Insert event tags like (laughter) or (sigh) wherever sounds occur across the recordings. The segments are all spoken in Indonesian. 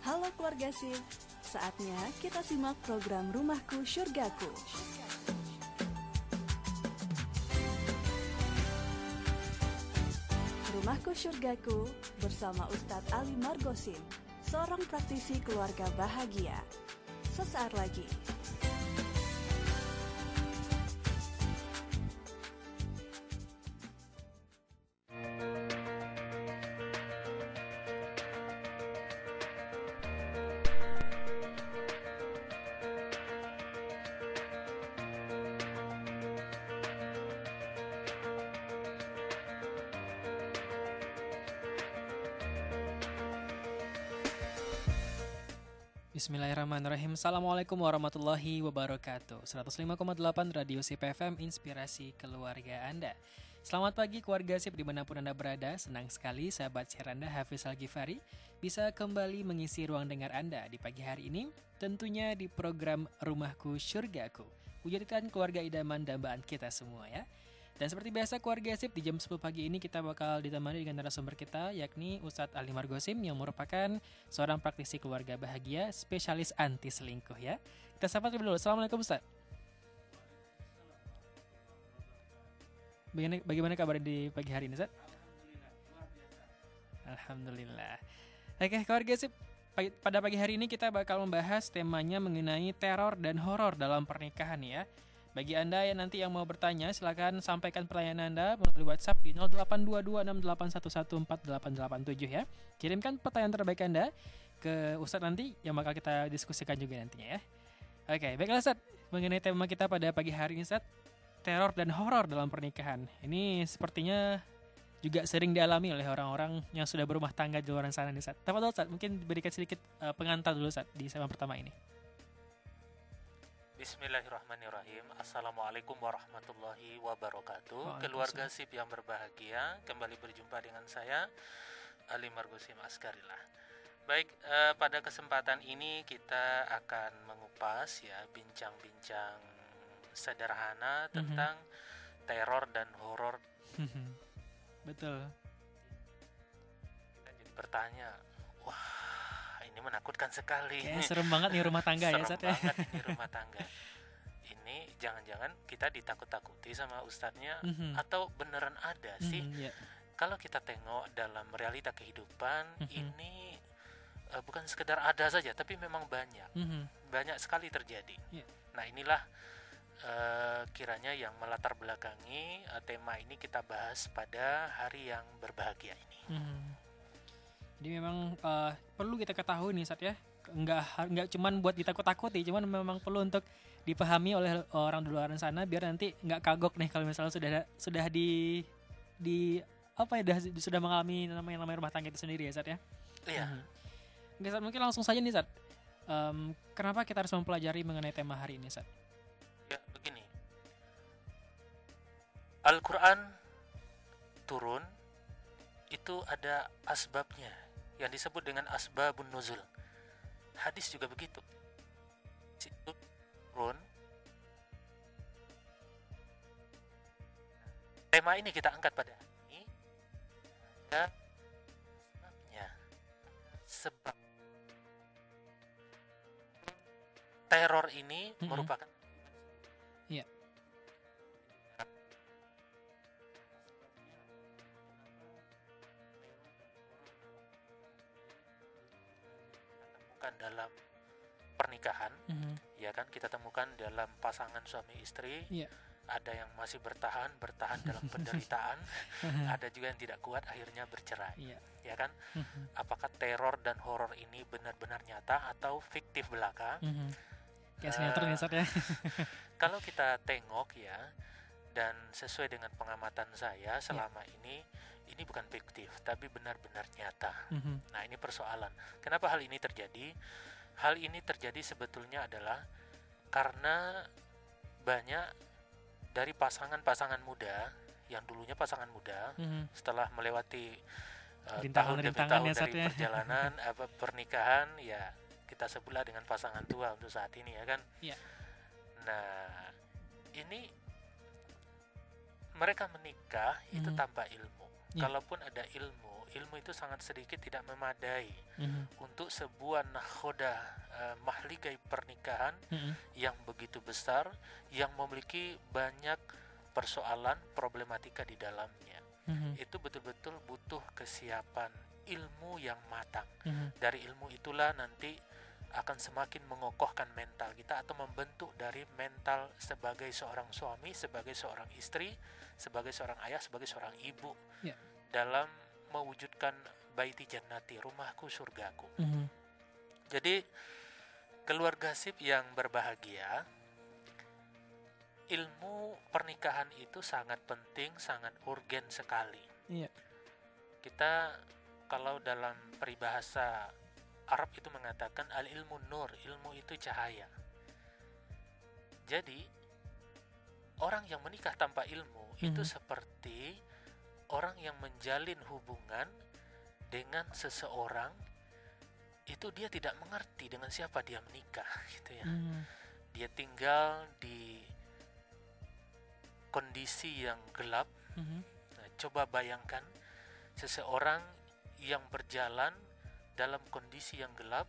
Halo keluarga SIP, saatnya kita simak program Rumahku Surgaku. Rumahku Surgaku bersama Ustadz Ali Margosin, seorang praktisi keluarga bahagia. Sesaat lagi. Assalamualaikum warahmatullahi wabarakatuh. 105,8 Radio SIP FM Inspirasi Keluarga Anda. Selamat pagi keluarga SIP di mana pun Anda berada. Senang sekali sahabat share Anda Hafiz Al-Ghifari Bisa kembali mengisi ruang dengar Anda di pagi hari ini Tentunya di program Rumahku Surgaku Wujudkan keluarga idaman dambaan kita semua ya dan seperti biasa keluarga SIP di jam 10 pagi ini kita bakal ditemani dengan narasumber kita yakni Ustadz Ali Margosim yang merupakan seorang praktisi keluarga bahagia spesialis anti selingkuh ya. Kita sapa terlebih dulu. Assalamualaikum Ustadz. Bagaimana, bagaimana kabar di pagi hari ini Ustadz? Alhamdulillah. Oke keluarga SIP pada pagi hari ini kita bakal membahas temanya mengenai teror dan horor dalam pernikahan ya. Bagi Anda yang nanti yang mau bertanya, silakan sampaikan pertanyaan Anda melalui WhatsApp di 082268114887 ya. Kirimkan pertanyaan terbaik Anda ke Ustadz nanti yang bakal kita diskusikan juga nantinya ya. Oke, baiklah Ustadz. Mengenai tema kita pada pagi hari ini Ustadz, teror dan horor dalam pernikahan. Ini sepertinya juga sering dialami oleh orang-orang yang sudah berumah tangga di luar sana nih Ustadz. Tapi Ustadz, mungkin berikan sedikit uh, pengantar dulu Ustadz di segmen pertama ini. Bismillahirrahmanirrahim. Assalamualaikum warahmatullahi wabarakatuh. Keluarga SIP yang berbahagia Kembali berjumpa dengan saya Ali Margosim Askarillah Baik, eh, pada kesempatan ini kita akan mengupas ya Bincang-bincang sederhana Mhm. tentang teror dan horor. (laughs) Betul. Jadi bertanya ini menakutkan sekali Kayaknya serem banget nih rumah tangga ya Serem Ustadz ya. banget ini (laughs) rumah tangga Ini jangan-jangan kita ditakut-takuti sama ustadznya Mhm. Atau beneran ada sih Mhm, ya. Kalau kita tengok dalam realita kehidupan Mhm. Ini eh, bukan sekedar ada saja Tapi memang banyak Mhm. Banyak sekali terjadi Iya. Nah inilah eh, kiranya yang melatar belakangi eh, tema ini kita bahas pada hari yang berbahagia ini Mhm. Jadi memang eh, perlu kita ketahui nih Sat ya, nggak nggak cuman buat ditakut-takuti, cuman memang perlu untuk dipahami oleh orang di luar sana biar nanti nggak kagok nih kalau misalnya sudah sudah di di apa ya dah- sudah mengalami namanya namanya rumah tangga itu sendiri ya Sat ya. Iya Mhm. Oke, Sat, mungkin langsung saja nih Sat. Em, kenapa kita harus mempelajari mengenai tema hari ini Sat? Ya, begini. Al-Quran turun itu ada asbabnya yang disebut dengan asbabun nuzul. Hadis juga begitu. Itu turun. Tema ini kita angkat pada hari ini. Ada sebabnya. Sebab teror ini Mhm. merupakan kita temukan dalam pasangan suami istri Iya. ada yang masih bertahan bertahan dalam penderitaan (laughs) ada juga yang tidak kuat akhirnya bercerai Iya. ya kan Mhm. apakah teror dan horor ini benar-benar nyata atau fiktif belaka Mhm. Kayak sinetron ya ya. kalau kita tengok ya dan sesuai dengan pengamatan saya selama ini ini bukan fiktif tapi benar-benar nyata Mhm. Nah, ini persoalan. Kenapa hal ini terjadi? Hal ini terjadi sebetulnya adalah karena banyak dari pasangan-pasangan muda yang dulunya pasangan muda Mhm. setelah melewati uh, Rintangan- tahun demi rintangan tahun ya, dari ya. perjalanan (laughs) apa pernikahan ya kita sebutlah dengan pasangan tua untuk saat ini ya kan. Iya. Nah, ini mereka menikah itu Mhm. tanpa ilmu. Iya. Kalaupun ada ilmu, ilmu itu sangat sedikit tidak memadai mm-hmm. untuk sebuah nakhoda uh, mahligai pernikahan mm-hmm. yang begitu besar yang memiliki banyak persoalan problematika di dalamnya mm-hmm. itu betul-betul butuh kesiapan ilmu yang matang mm-hmm. dari ilmu itulah nanti akan semakin mengokohkan mental kita atau membentuk dari mental sebagai seorang suami, sebagai seorang istri, sebagai seorang ayah, sebagai seorang ibu yeah. dalam mewujudkan baiti jannati, rumahku surgaku. Mm -hmm. Jadi keluarga sip yang berbahagia, ilmu pernikahan itu sangat penting, sangat urgen sekali. Yeah. Kita kalau dalam peribahasa Arab itu mengatakan al ilmu nur, ilmu itu cahaya. Jadi orang yang menikah tanpa ilmu hmm. itu seperti orang yang menjalin hubungan dengan seseorang itu dia tidak mengerti dengan siapa dia menikah (laughs) gitu ya. Hmm. Dia tinggal di kondisi yang gelap. Hmm. Nah, coba bayangkan seseorang yang berjalan dalam kondisi yang gelap,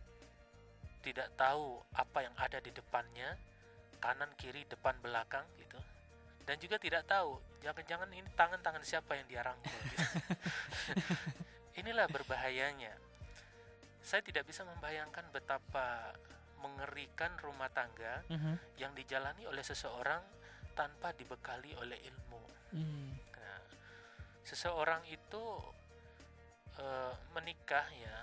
tidak tahu apa yang ada di depannya, kanan kiri depan belakang gitu. Dan juga tidak tahu jangan-jangan ini tangan-tangan siapa yang dia rangkul. Gitu. (laughs) Inilah berbahayanya. Saya tidak bisa membayangkan betapa mengerikan rumah tangga uh -huh. yang dijalani oleh seseorang tanpa dibekali oleh ilmu. Uh. Nah, seseorang itu uh, menikah ya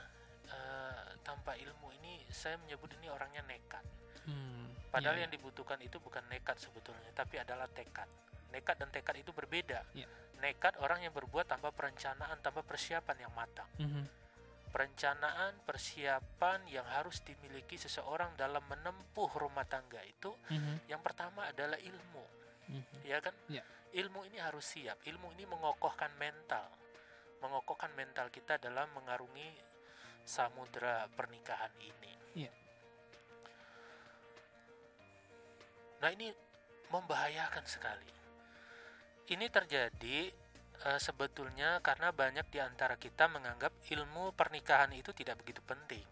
uh, tanpa ilmu ini saya menyebut ini orangnya nekat. Hmm, Padahal yeah. yang dibutuhkan itu bukan nekat sebetulnya, tapi adalah tekad. Nekat dan tekad itu berbeda. Yeah. Nekat orang yang berbuat tanpa perencanaan, tanpa persiapan yang matang. Mm -hmm. Perencanaan, persiapan yang harus dimiliki seseorang dalam menempuh rumah tangga itu, mm -hmm. yang pertama adalah ilmu, mm -hmm. ya kan? Yeah. Ilmu ini harus siap. Ilmu ini mengokohkan mental, mengokohkan mental kita dalam mengarungi samudra pernikahan ini. Nah ini membahayakan sekali. Ini terjadi uh, sebetulnya karena banyak di antara kita menganggap ilmu pernikahan itu tidak begitu penting.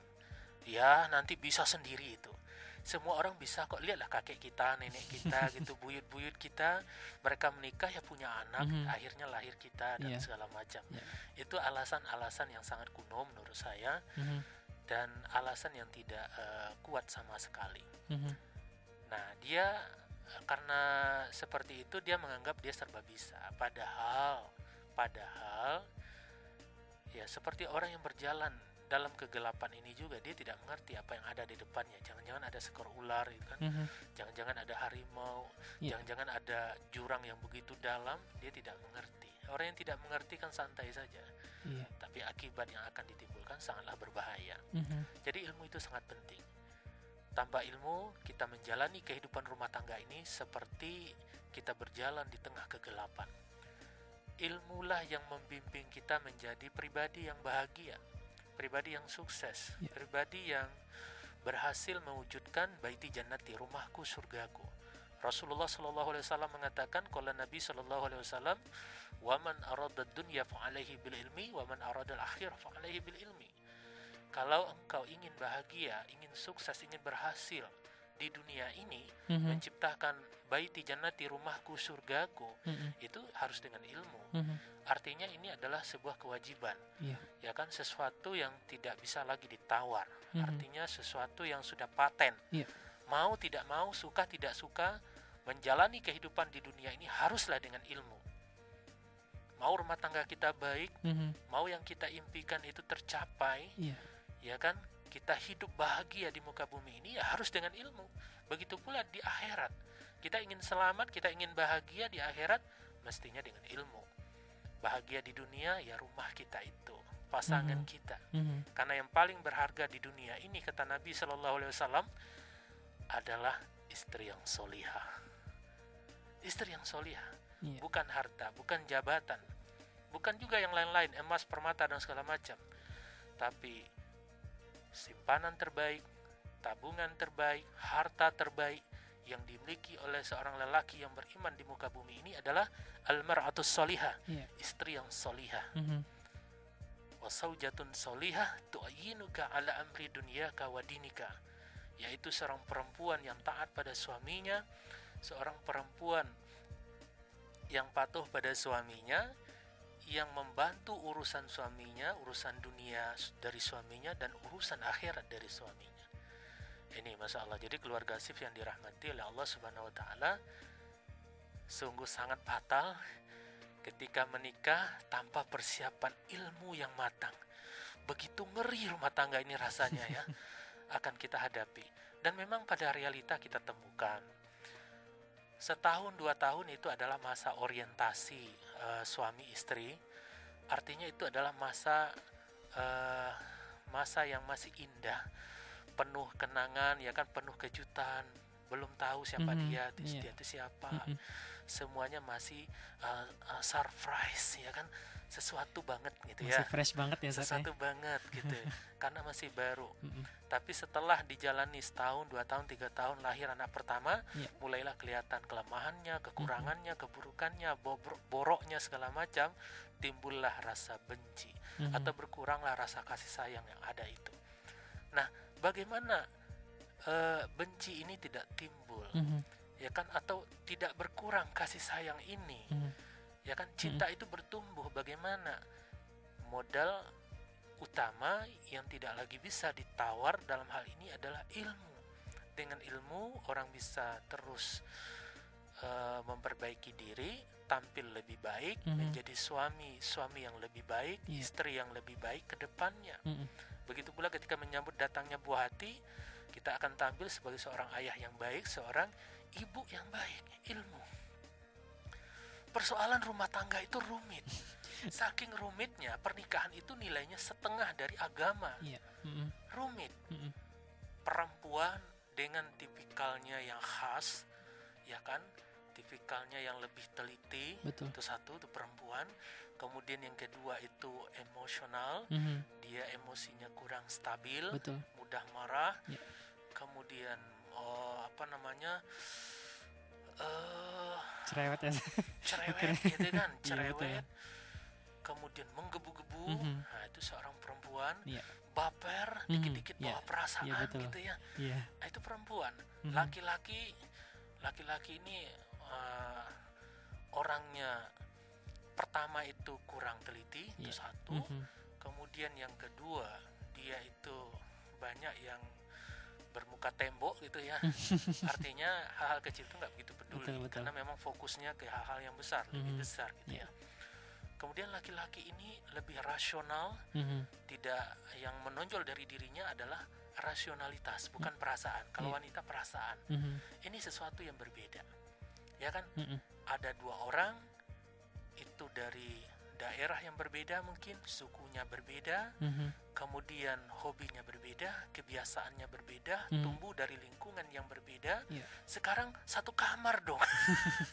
Ya nanti bisa sendiri itu semua orang bisa kok lihatlah kakek kita nenek kita (laughs) gitu buyut-buyut kita mereka menikah ya punya anak mm -hmm. akhirnya lahir kita dan yeah. segala macam yeah. itu alasan-alasan yang sangat kuno menurut saya mm -hmm. dan alasan yang tidak uh, kuat sama sekali mm -hmm. Nah dia karena seperti itu dia menganggap dia serba bisa padahal padahal ya seperti orang yang berjalan dalam kegelapan ini juga dia tidak mengerti apa yang ada di depannya. Jangan-jangan ada sekor ular gitu kan. Mm-hmm. Jangan-jangan ada harimau, yeah. jangan-jangan ada jurang yang begitu dalam, dia tidak mengerti. Orang yang tidak mengerti kan santai saja. Yeah. Tapi akibat yang akan ditimbulkan sangatlah berbahaya. Mm-hmm. Jadi ilmu itu sangat penting. Tanpa ilmu, kita menjalani kehidupan rumah tangga ini seperti kita berjalan di tengah kegelapan. Ilmulah yang membimbing kita menjadi pribadi yang bahagia pribadi yang sukses, ya. pribadi yang berhasil mewujudkan baiti jannati rumahku surgaku. Rasulullah Shallallahu Alaihi Wasallam mengatakan, kalau Nabi Shallallahu Alaihi Wasallam, waman arada dunya fa'alaihi bil ilmi, waman arada al akhir fa'alaihi bil ilmi. Kalau engkau ingin bahagia, ingin sukses, ingin berhasil di dunia ini, mm-hmm. menciptakan baiti jannati rumahku surgaku, mm-hmm. itu harus dengan ilmu. Mm-hmm artinya ini adalah sebuah kewajiban yeah. ya kan sesuatu yang tidak bisa lagi ditawar mm-hmm. artinya sesuatu yang sudah paten yeah. mau tidak mau suka tidak suka menjalani kehidupan di dunia ini haruslah dengan ilmu mau rumah tangga kita baik mm-hmm. mau yang kita impikan itu tercapai yeah. Ya kan? Kita hidup bahagia di muka bumi ini ya harus dengan ilmu. Begitu pula di akhirat. Kita ingin selamat kita ingin bahagia di akhirat mestinya dengan ilmu. Bahagia di dunia ya rumah kita itu pasangan mm -hmm. kita. Mm -hmm. karena yang paling berharga di dunia ini kata Nabi Shallallahu Alaihi Wasallam adalah istri yang solihah. Istri yang solihah. Yeah. bukan harta bukan jabatan. Bukan juga yang lain-lain emas permata dan segala macam. Tapi simpanan terbaik tabungan terbaik harta terbaik yang dimiliki oleh seorang lelaki yang beriman di muka bumi ini adalah almaratus solihah, yeah. istri yang solihah. Mm -hmm. wasaujatun solihah tu'ayyinuka ala amri dunyaka wa dinika yaitu seorang perempuan yang taat pada suaminya seorang perempuan yang patuh pada suaminya yang membantu urusan suaminya, urusan dunia dari suaminya dan urusan akhirat dari suaminya. Ini masalah. Jadi keluarga sif yang dirahmati oleh Allah Subhanahu wa taala sungguh sangat fatal ketika menikah tanpa persiapan ilmu yang matang. Begitu ngeri rumah tangga ini rasanya ya (laughs) akan kita hadapi. Dan memang pada realita kita temukan setahun dua tahun itu adalah masa orientasi uh, suami istri. Artinya itu adalah masa uh, masa yang masih indah. Penuh kenangan ya kan? Penuh kejutan. Belum tahu siapa mm -hmm, dia yeah. dia itu siapa. Mm -hmm. Semuanya masih uh, uh, surprise ya kan sesuatu banget gitu masih ya fresh banget ya, ya? sesuatu banget gitu (laughs) karena masih baru mm -hmm. tapi setelah dijalani setahun dua tahun tiga tahun lahir anak pertama yeah. mulailah kelihatan kelemahannya kekurangannya mm -hmm. keburukannya boroknya segala macam timbullah rasa benci mm -hmm. atau berkuranglah rasa kasih sayang yang ada itu nah bagaimana uh, benci ini tidak timbul mm -hmm. Ya kan atau tidak berkurang kasih sayang ini mm -hmm ya kan cinta hmm. itu bertumbuh bagaimana modal utama yang tidak lagi bisa ditawar dalam hal ini adalah ilmu dengan ilmu orang bisa terus uh, memperbaiki diri tampil lebih baik hmm. menjadi suami suami yang lebih baik yeah. istri yang lebih baik ke depannya hmm. begitu pula ketika menyambut datangnya buah hati kita akan tampil sebagai seorang ayah yang baik seorang ibu yang baik ilmu persoalan rumah tangga itu rumit. Saking rumitnya pernikahan itu nilainya setengah dari agama. Iya. Mm -hmm. Rumit. Mm -hmm. Perempuan dengan tipikalnya yang khas, ya kan? Tipikalnya yang lebih teliti. Betul. Itu satu, itu perempuan. Kemudian yang kedua itu emosional. Mm -hmm. Dia emosinya kurang stabil, Betul. mudah marah. Yeah. Kemudian oh, apa namanya? uh, cerewet ya cerewet gitu kan iya, cerewet ya, kemudian menggebu-gebu mm -hmm. nah itu seorang perempuan yeah. baper mm -hmm. dikit-dikit yeah. bawa perasaan yeah, betul. gitu ya yeah. nah, itu perempuan mhm. laki-laki mm -hmm. laki-laki ini uh, orangnya pertama itu kurang teliti yeah. itu satu mm -hmm. kemudian yang kedua dia itu banyak yang bermuka tembok gitu ya (laughs) artinya hal-hal kecil itu nggak begitu peduli betul, betul. karena memang fokusnya ke hal-hal yang besar mm -hmm. lebih besar gitu yeah. ya kemudian laki-laki ini lebih rasional mm -hmm. tidak yang menonjol dari dirinya adalah rasionalitas bukan mm -hmm. perasaan kalau yeah. wanita perasaan mm -hmm. ini sesuatu yang berbeda ya kan mm -hmm. ada dua orang itu dari daerah yang berbeda mungkin sukunya berbeda mm-hmm. kemudian hobinya berbeda kebiasaannya berbeda mm. tumbuh dari lingkungan yang berbeda yeah. sekarang satu kamar dong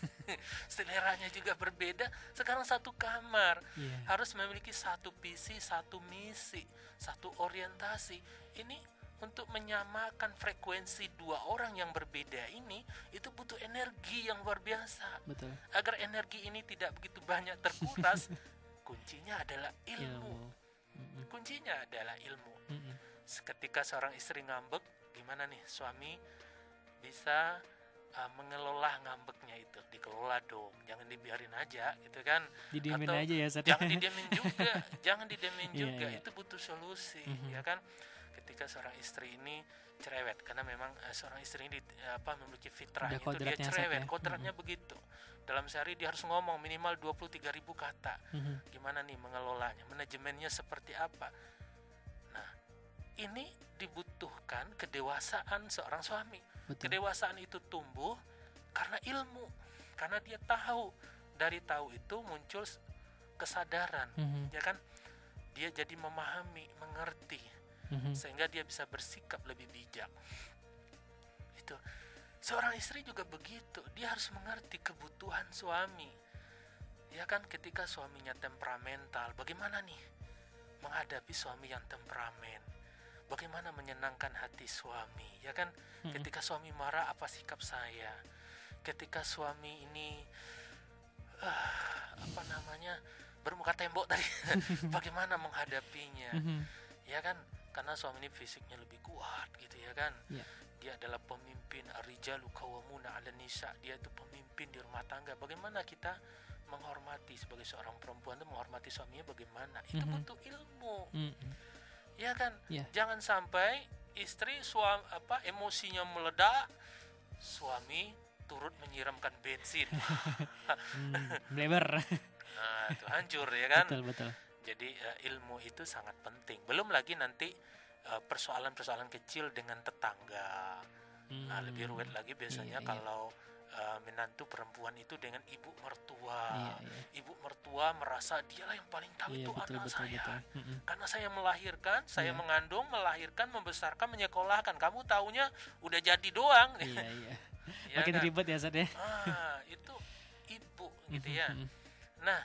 (laughs) seleranya juga berbeda sekarang satu kamar yeah. harus memiliki satu visi satu misi satu orientasi ini untuk menyamakan frekuensi dua orang yang berbeda ini itu butuh energi yang luar biasa. Betul. Agar energi ini tidak begitu banyak terkuras, (laughs) kuncinya adalah ilmu. ilmu. Kuncinya adalah ilmu. Mm-hmm. Ketika seorang istri ngambek, gimana nih suami bisa uh, mengelola ngambeknya itu? Dikelola dong, jangan dibiarin aja, gitu kan? Didiamin Atau aja ya. Jangan didiamin (laughs) juga, jangan didiamin iya, juga. Yeah, Itu butuh solusi, mm-hmm. ya kan? Ketika seorang istri ini cerewet, karena memang uh, seorang istri ini apa memiliki fitrah itu dia cerewet, ya? kodratnya mm-hmm. begitu dalam sehari dia harus ngomong minimal 23 ribu kata. Mm-hmm. gimana nih mengelolanya? Manajemennya seperti apa? Nah ini dibutuhkan kedewasaan seorang suami. Betul. kedewasaan itu tumbuh karena ilmu. Karena dia tahu. Dari tahu itu muncul kesadaran. Mm-hmm. ya kan? Dia jadi memahami mengerti. Mm-hmm. sehingga dia bisa bersikap lebih bijak. Itu Seorang istri juga begitu, dia harus mengerti kebutuhan suami. Ya kan ketika suaminya temperamental, bagaimana nih menghadapi suami yang temperamen? Bagaimana menyenangkan hati suami? Ya kan hmm. ketika suami marah apa sikap saya? Ketika suami ini uh, apa namanya bermuka tembok tadi (laughs) bagaimana menghadapinya mm-hmm. ya kan karena suami ini fisiknya lebih kuat gitu ya kan yeah. Dia adalah pemimpin arijalu kawamuna ala nisa. Dia itu pemimpin di rumah tangga. Bagaimana kita menghormati sebagai seorang perempuan itu menghormati suaminya bagaimana? Itu mm-hmm. butuh ilmu. Mm-hmm. ya kan? Yeah. jangan sampai istri suami apa emosinya meledak suami turut menyiramkan bensin. (laughs) Hmm, (laughs) bleber. Nah itu hancur ya kan? Betul betul. Jadi uh, ilmu itu sangat penting. Belum lagi nanti persoalan-persoalan uh, kecil dengan tetangga. Hmm. Nah, lebih rumit lagi biasanya iya, iya. kalau uh, menantu perempuan itu dengan ibu mertua. Iya, iya. Ibu mertua merasa dialah yang paling tahu iya, itu betul, anak betul, saya. Betul. Mm-hmm. Karena saya melahirkan, saya iya. mengandung, melahirkan, membesarkan, menyekolahkan. Kamu taunya udah jadi doang. Iya, iya. (laughs) ya Makin kan? ribet ya, Sad ya. Ah, itu ibu gitu ya. Nah,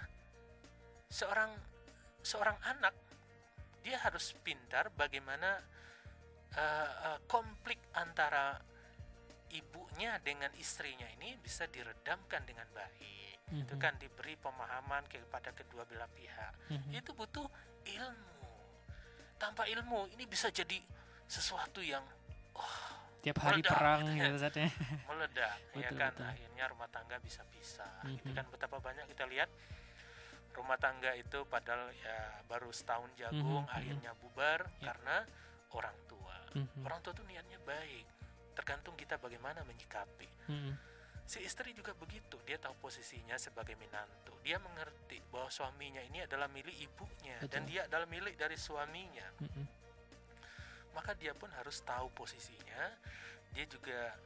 seorang seorang anak dia harus pintar bagaimana uh, uh, konflik antara ibunya dengan istrinya ini bisa diredamkan dengan baik. Mm-hmm. Itu kan diberi pemahaman kepada kedua belah pihak. Mm-hmm. Itu butuh ilmu. Tanpa ilmu ini bisa jadi sesuatu yang oh, tiap hari meledak, perang gitu, ya. gitu meledak betul, ya kan betul. akhirnya rumah tangga bisa pisah. Mm-hmm. Gitu kan betapa banyak kita lihat rumah tangga itu padahal ya baru setahun jagung mm -hmm. akhirnya bubar yeah. karena orang tua. Mm -hmm. Orang tua tuh niatnya baik. Tergantung kita bagaimana menyikapi. Mm -hmm. Si istri juga begitu, dia tahu posisinya sebagai menantu. Dia mengerti bahwa suaminya ini adalah milik ibunya Betul. dan dia adalah milik dari suaminya. Mm -hmm. Maka dia pun harus tahu posisinya. Dia juga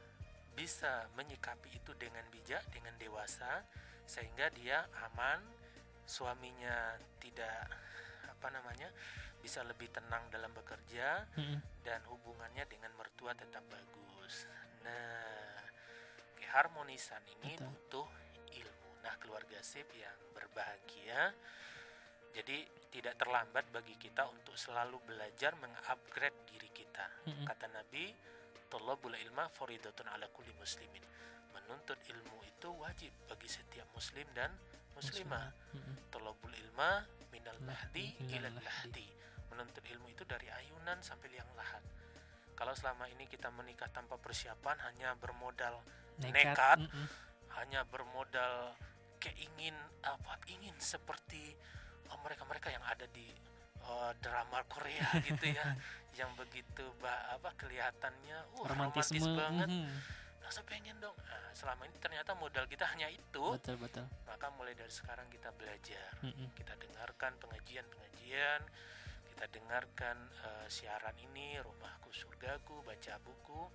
bisa menyikapi itu dengan bijak, dengan dewasa sehingga dia aman suaminya tidak apa namanya bisa lebih tenang dalam bekerja hmm. dan hubungannya dengan mertua tetap bagus. Nah, keharmonisan ini Betul. butuh ilmu. Nah, keluarga sip yang berbahagia jadi tidak terlambat bagi kita untuk selalu belajar mengupgrade diri kita. Hmm. Kata Nabi, "Thalabul ilma faridatun ala kulli muslimin." Menuntut ilmu itu wajib bagi setiap muslim dan muslimah. Tolobul ilma minal mahdi ilal lahdi. menuntut ilmu itu dari ayunan sampai liang lahat. Kalau selama ini kita menikah tanpa persiapan hanya bermodal nekat, nekat mm -mm. hanya bermodal keingin apa ingin seperti oh, mereka-mereka yang ada di uh, drama Korea gitu ya (laughs) yang begitu bah, apa kelihatannya uh, romantis banget. mm -hmm rasa pengen dong. Nah, selama ini ternyata modal kita hanya itu. Betul betul. Maka mulai dari sekarang kita belajar. Mm -mm. kita dengarkan pengajian pengajian kita dengarkan uh, siaran ini rumahku surgaku baca buku.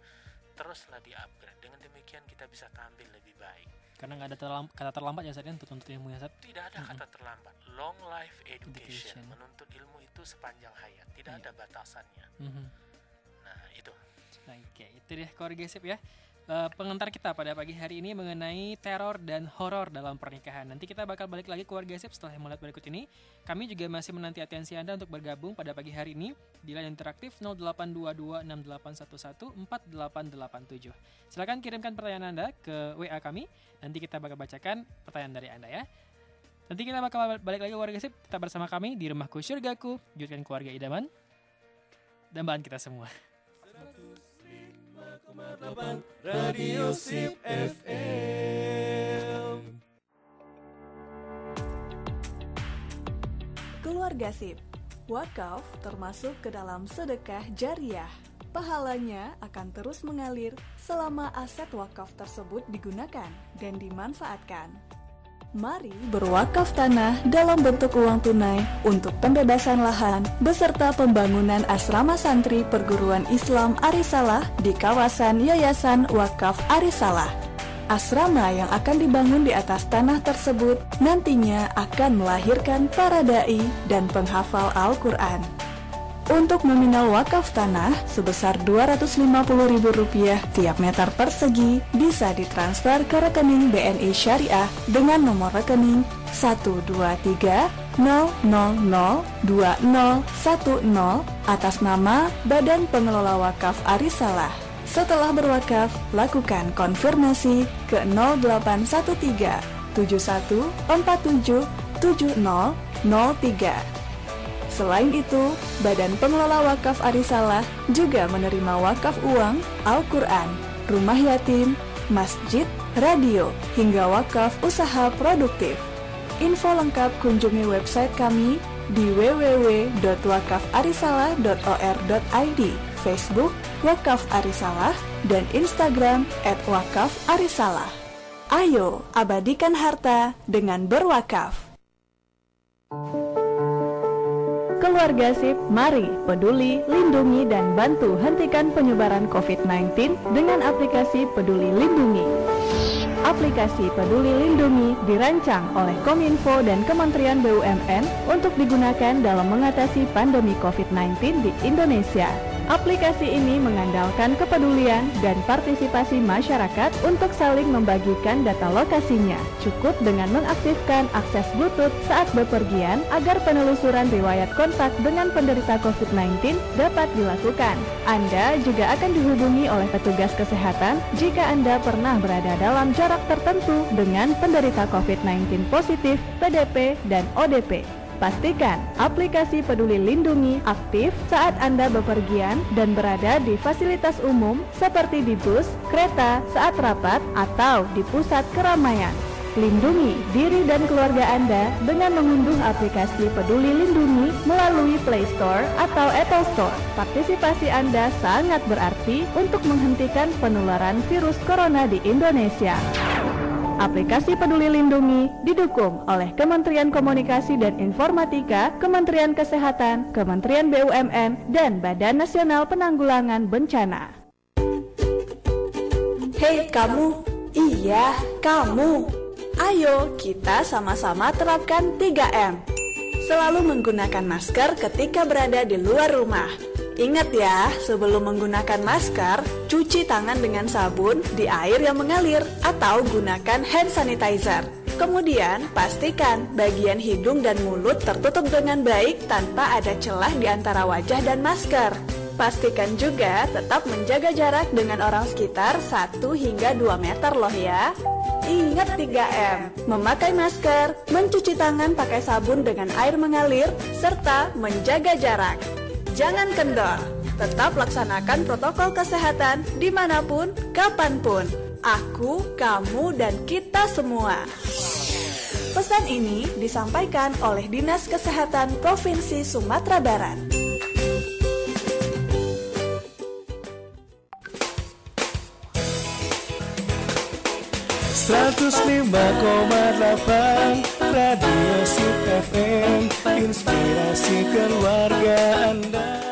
Teruslah di upgrade dengan demikian kita bisa tampil lebih baik. Karena nggak ada terlamb kata terlambat ya saat untuk menuntut ilmu ya saat tidak ada mm -hmm. kata terlambat. Long life education, education. menuntut ilmu itu sepanjang hayat. Tidak yeah. ada batasannya. Mm -hmm. nah itu. Oke itu deh keluarga sip ya uh, pengantar kita pada pagi hari ini mengenai teror dan horor dalam pernikahan. Nanti kita bakal balik lagi ke warga sip setelah melihat berikut ini. Kami juga masih menanti atensi Anda untuk bergabung pada pagi hari ini di line interaktif 082268148887. Silakan kirimkan pertanyaan Anda ke WA kami. Nanti kita bakal bacakan pertanyaan dari Anda ya. Nanti kita bakal balik lagi ke warga sip tetap bersama kami di rumahku surgaku, jadikan keluarga idaman dan bahan kita semua. Radio Sip FM. Keluarga Sip, wakaf termasuk ke dalam sedekah jariah. Pahalanya akan terus mengalir selama aset wakaf tersebut digunakan dan dimanfaatkan. Mari berwakaf tanah dalam bentuk uang tunai untuk pembebasan lahan beserta pembangunan asrama santri perguruan Islam Arisalah di kawasan Yayasan Wakaf Arisalah. Asrama yang akan dibangun di atas tanah tersebut nantinya akan melahirkan para dai dan penghafal Al-Quran. Untuk nominal wakaf tanah sebesar Rp250.000 tiap meter persegi bisa ditransfer ke rekening BNI Syariah dengan nomor rekening 123002010 atas nama Badan Pengelola Wakaf Arisalah. Setelah berwakaf, lakukan konfirmasi ke 0813 7147 70 Selain itu, Badan Pengelola Wakaf Arisalah juga menerima wakaf uang, Al-Quran, rumah yatim, masjid, radio, hingga wakaf usaha produktif. Info lengkap kunjungi website kami di www.wakafarisalah.or.id, Facebook Wakaf Arisalah, dan Instagram @wakafarisalah. Ayo, abadikan harta dengan berwakaf. Keluarga SIP, mari peduli, lindungi, dan bantu hentikan penyebaran COVID-19 dengan aplikasi Peduli Lindungi. Aplikasi Peduli Lindungi dirancang oleh Kominfo dan Kementerian BUMN untuk digunakan dalam mengatasi pandemi COVID-19 di Indonesia. Aplikasi ini mengandalkan kepedulian dan partisipasi masyarakat untuk saling membagikan data lokasinya. Cukup dengan mengaktifkan akses Bluetooth saat bepergian agar penelusuran riwayat kontak dengan penderita COVID-19 dapat dilakukan. Anda juga akan dihubungi oleh petugas kesehatan jika Anda pernah berada dalam jarak tertentu dengan penderita COVID-19 positif, PDP, dan ODP. Pastikan aplikasi Peduli Lindungi aktif saat Anda bepergian dan berada di fasilitas umum seperti di bus, kereta, saat rapat, atau di pusat keramaian. Lindungi diri dan keluarga Anda dengan mengunduh aplikasi Peduli Lindungi melalui Play Store atau Apple Store. Partisipasi Anda sangat berarti untuk menghentikan penularan virus corona di Indonesia. Aplikasi Peduli Lindungi didukung oleh Kementerian Komunikasi dan Informatika, Kementerian Kesehatan, Kementerian BUMN, dan Badan Nasional Penanggulangan Bencana. Hei kamu, iya kamu. Ayo kita sama-sama terapkan 3M. Selalu menggunakan masker ketika berada di luar rumah Ingat ya, sebelum menggunakan masker, cuci tangan dengan sabun di air yang mengalir atau gunakan hand sanitizer. Kemudian, pastikan bagian hidung dan mulut tertutup dengan baik tanpa ada celah di antara wajah dan masker. Pastikan juga tetap menjaga jarak dengan orang sekitar 1 hingga 2 meter loh ya. Ingat 3M, memakai masker, mencuci tangan pakai sabun dengan air mengalir, serta menjaga jarak. Jangan kendor, tetap laksanakan protokol kesehatan di mana pun, kapan pun. Aku, kamu, dan kita semua. Pesan ini disampaikan oleh Dinas Kesehatan Provinsi Sumatera Barat. Seratus lima koma delapan Radio Sip FM Inspirasi keluarga Anda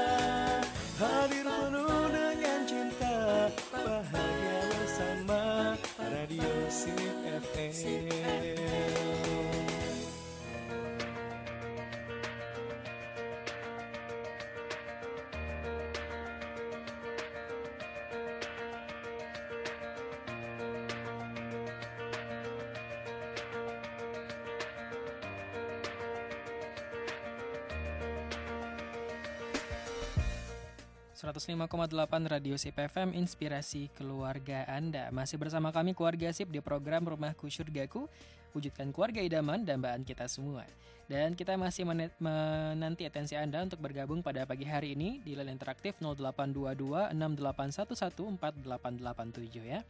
105,8 Radio SIP FM Inspirasi Keluarga Anda. Masih bersama kami Keluarga SIP di program Rumahku Surgaku. Wujudkan keluarga idaman dan dambaan kita semua. Dan kita masih menanti atensi Anda untuk bergabung pada pagi hari ini Di line interaktif 0822 6811 4887 ya.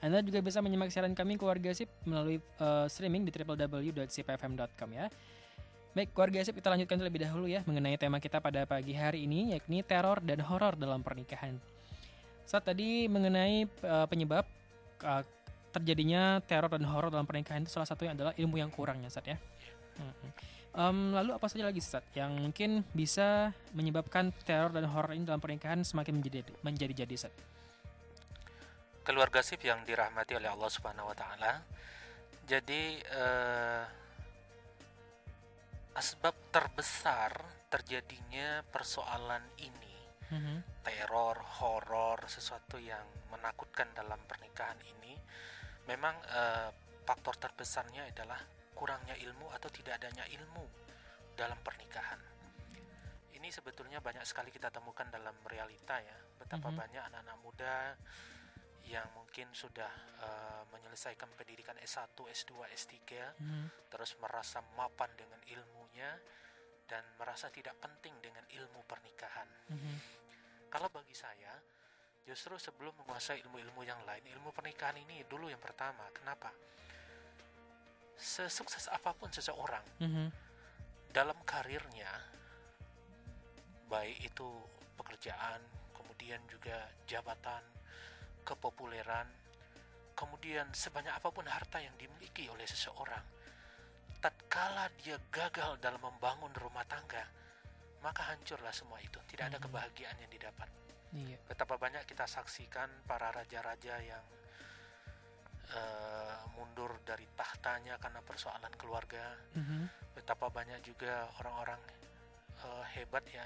Anda juga bisa menyimak siaran kami keluarga SIP melalui uh, streaming di www.sipfm.com ya. Baik, keluarga sip kita lanjutkan terlebih dahulu ya mengenai tema kita pada pagi hari ini yakni teror dan horor dalam pernikahan. Saat tadi mengenai uh, penyebab uh, terjadinya teror dan horor dalam pernikahan itu salah satunya adalah ilmu yang kurang ya Sat ya. Um, lalu apa saja lagi Sat yang mungkin bisa menyebabkan teror dan horor ini dalam pernikahan semakin menjadi menjadi jadi Sat? Keluarga sip yang dirahmati oleh Allah Subhanahu wa taala. Jadi uh, asbab terbesar terjadinya persoalan ini mm-hmm. teror horor sesuatu yang menakutkan dalam pernikahan ini memang uh, faktor terbesarnya adalah kurangnya ilmu atau tidak adanya ilmu dalam pernikahan ini sebetulnya banyak sekali kita temukan dalam realita ya betapa mm-hmm. banyak anak-anak muda yang mungkin sudah uh, menyelesaikan pendidikan S1, S2, S3, Mhm. terus merasa mapan dengan ilmunya dan merasa tidak penting dengan ilmu pernikahan. Mhm. Kalau bagi saya, justru sebelum menguasai ilmu-ilmu yang lain, ilmu pernikahan ini dulu yang pertama. Kenapa? Sesukses apa pun seseorang Mhm. dalam karirnya, baik itu pekerjaan, kemudian juga jabatan, kepopuleran, kemudian sebanyak apa pun harta yang dimiliki oleh seseorang, tatkala dia gagal dalam membangun rumah tangga, maka hancurlah semua itu. Tidak ada Mhm. kebahagiaan yang didapat. Iya. Betapa banyak kita saksikan para raja-raja yang eh, mundur dari tahtanya karena persoalan keluarga. Mhm. Betapa banyak juga orang-orang eh, hebat ya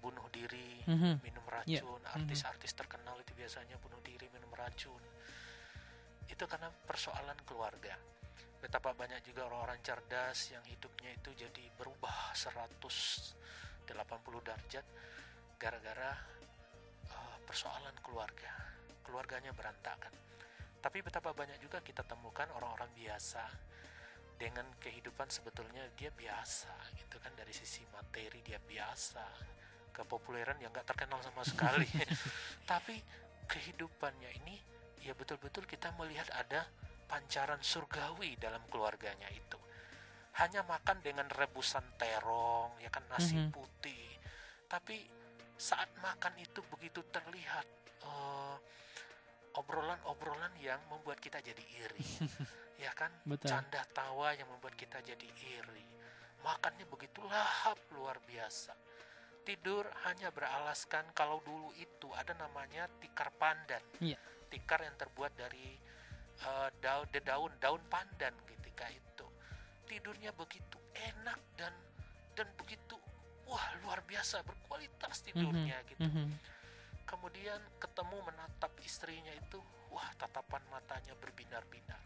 bunuh diri, Mhm. minum Iya. racun. Artis-artis terkenal itu biasanya bunuh diri, minum racun. Itu karena persoalan keluarga. Betapa banyak juga orang-orang cerdas yang hidupnya itu jadi berubah 180 derajat gara-gara eh, persoalan keluarga. Keluarganya berantakan. Tapi betapa banyak juga kita temukan orang-orang biasa dengan kehidupan sebetulnya dia biasa gitu kan dari sisi materi dia biasa kepopuleran yang nggak terkenal sama sekali. (laughs) Tapi kehidupannya ini ya betul-betul kita melihat ada pancaran surgawi dalam keluarganya itu. Hanya makan dengan rebusan terong ya kan nasi Mhm. putih. Tapi saat makan itu begitu terlihat eh, obrolan-obrolan yang membuat kita jadi iri (laughs) ya kan? Betul. canda tawa yang membuat kita jadi iri. Makannya begitu lahap luar biasa tidur hanya beralaskan kalau dulu itu ada namanya tikar pandan. Iya. tikar yang terbuat dari eh, daun daun daun pandan ketika itu. Tidurnya begitu enak dan dan begitu wah luar biasa berkualitas tidurnya gitu. Mhm. kemudian ketemu menatap istrinya itu wah tatapan matanya berbinar-binar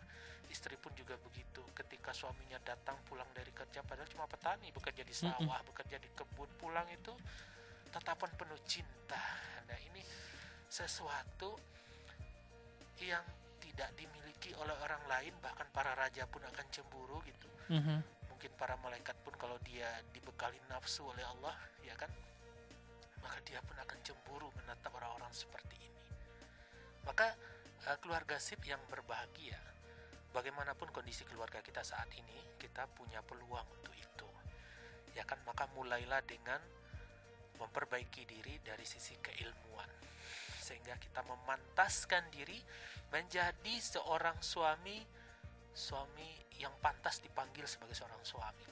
istri pun juga begitu. Ketika suaminya datang pulang dari kerja padahal cuma petani bekerja di sawah bekerja di kebun pulang itu tatapan penuh cinta. Nah ini sesuatu yang tidak dimiliki oleh orang lain bahkan para raja pun akan cemburu gitu. Mhm. mungkin para malaikat pun kalau dia dibekali nafsu oleh Allah ya kan? Maka dia pun akan cemburu menatap orang-orang seperti ini. Maka eh, keluarga sip yang berbahagia bagaimanapun kondisi keluarga kita saat ini kita punya peluang untuk itu. Ya kan? Maka mulailah dengan memperbaiki diri dari sisi keilmuan. Sehingga kita memantaskan diri menjadi seorang suami suami yang pantas dipanggil sebagai seorang suami.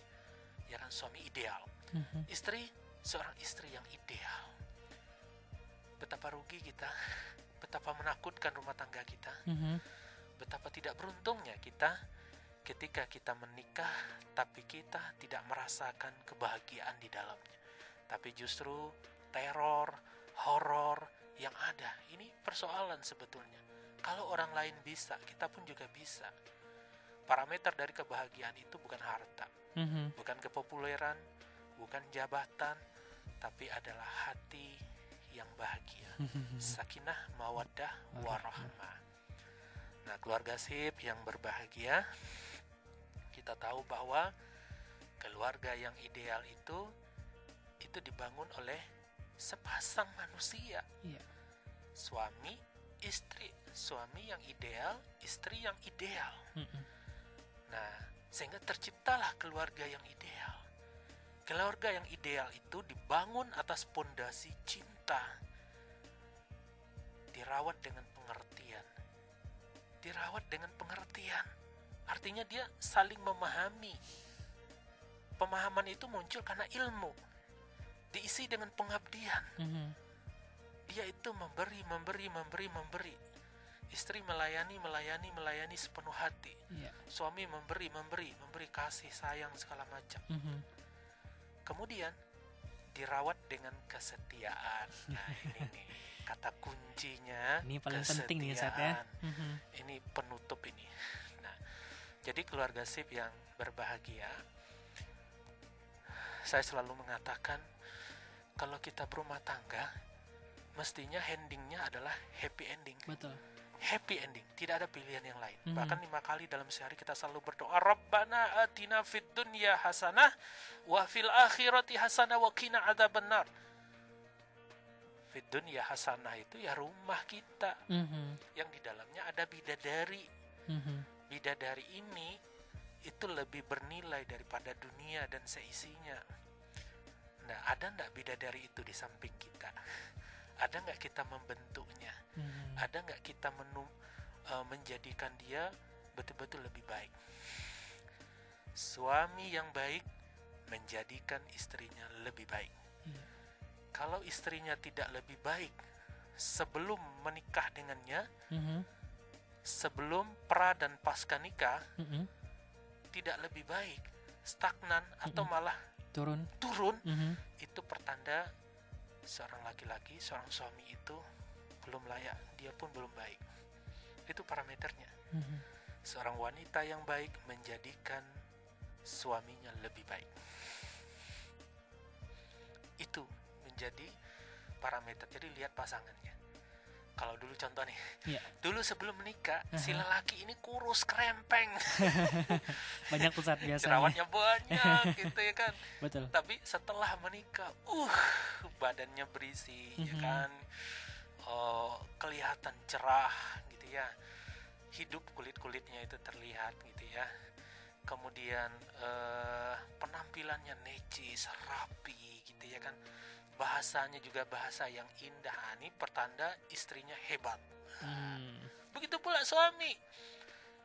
Ya kan? Suami ideal. Mhm. istri seorang istri yang ideal. Betapa rugi kita. Betapa menakutkan rumah tangga kita. Mhm. Betapa tidak beruntungnya kita ketika kita menikah tapi kita tidak merasakan kebahagiaan di dalamnya tapi justru teror horor yang ada ini persoalan sebetulnya kalau orang lain bisa kita pun juga bisa parameter dari kebahagiaan itu bukan harta Mhm. bukan kepopuleran, bukan jabatan, tapi adalah hati yang bahagia. Sakinah, mawaddah, warahmah. Nah, keluarga sip yang berbahagia, kita tahu bahwa keluarga yang ideal itu itu dibangun oleh sepasang manusia, Iya. suami, istri, suami yang ideal, istri yang ideal. Mhm. Nah, sehingga terciptalah keluarga yang ideal. Keluarga yang ideal itu dibangun atas pondasi cinta. Dirawat dengan. Dirawat dengan pengertian. Artinya dia saling memahami. Pemahaman itu muncul karena ilmu. Diisi dengan pengabdian. Mhm. Dia itu memberi, memberi, memberi, memberi. Istri melayani, melayani, melayani sepenuh hati Iya. suami memberi memberi memberi kasih sayang segala macam Mhm. kemudian dirawat dengan kesetiaan nah ini nih kata kuncinya Ini paling penting nih ya. kesetiaan. Mhm. ini penutup ini nah jadi keluarga sip yang berbahagia saya selalu mengatakan kalau kita berumah tangga mestinya endingnya adalah happy ending Betul. happy ending tidak ada pilihan yang lain Mhm. bahkan lima kali dalam sehari kita selalu berdoa Rabbana atina fid dunya hasanah wa fil akhirati hasanah wa qina adzabannar fid dunya hasanah itu ya rumah kita Mhm. yang di dalamnya ada bidadari Mhm. bidadari ini itu lebih bernilai daripada dunia dan seisinya. Nah, ada nggak bidadari itu di samping kita? Ada nggak kita membentuknya? Mhm. Ada nggak kita menu, eh, menjadikan dia betul-betul lebih baik? Suami yang baik menjadikan istrinya lebih baik. Iya. Kalau istrinya tidak lebih baik sebelum menikah dengannya, Mhm. sebelum pra dan pasca nikah, Mhm. tidak lebih baik, stagnan atau malah Turun. turun, Mhm. itu pertanda seorang laki-laki, seorang suami itu belum layak, dia pun belum baik. Itu parameternya. Mhm. Seorang wanita yang baik menjadikan suaminya lebih baik. Itu menjadi parameter. Jadi lihat pasangannya. Kalau dulu contoh nih, Iya. dulu sebelum menikah, si Aha. lelaki ini kurus krempeng, (laughs) Banyak pusat (laughs) biasanya. jerawatnya banyak (laughs) gitu ya kan. Betul. tapi setelah menikah uh badannya berisi ya Mhm. kan oh, kelihatan cerah gitu ya hidup kulit kulitnya itu terlihat gitu ya kemudian eh, penampilannya necis rapi gitu ya kan bahasanya juga bahasa yang indah Ah, ini pertanda istrinya hebat Hmm. begitu pula suami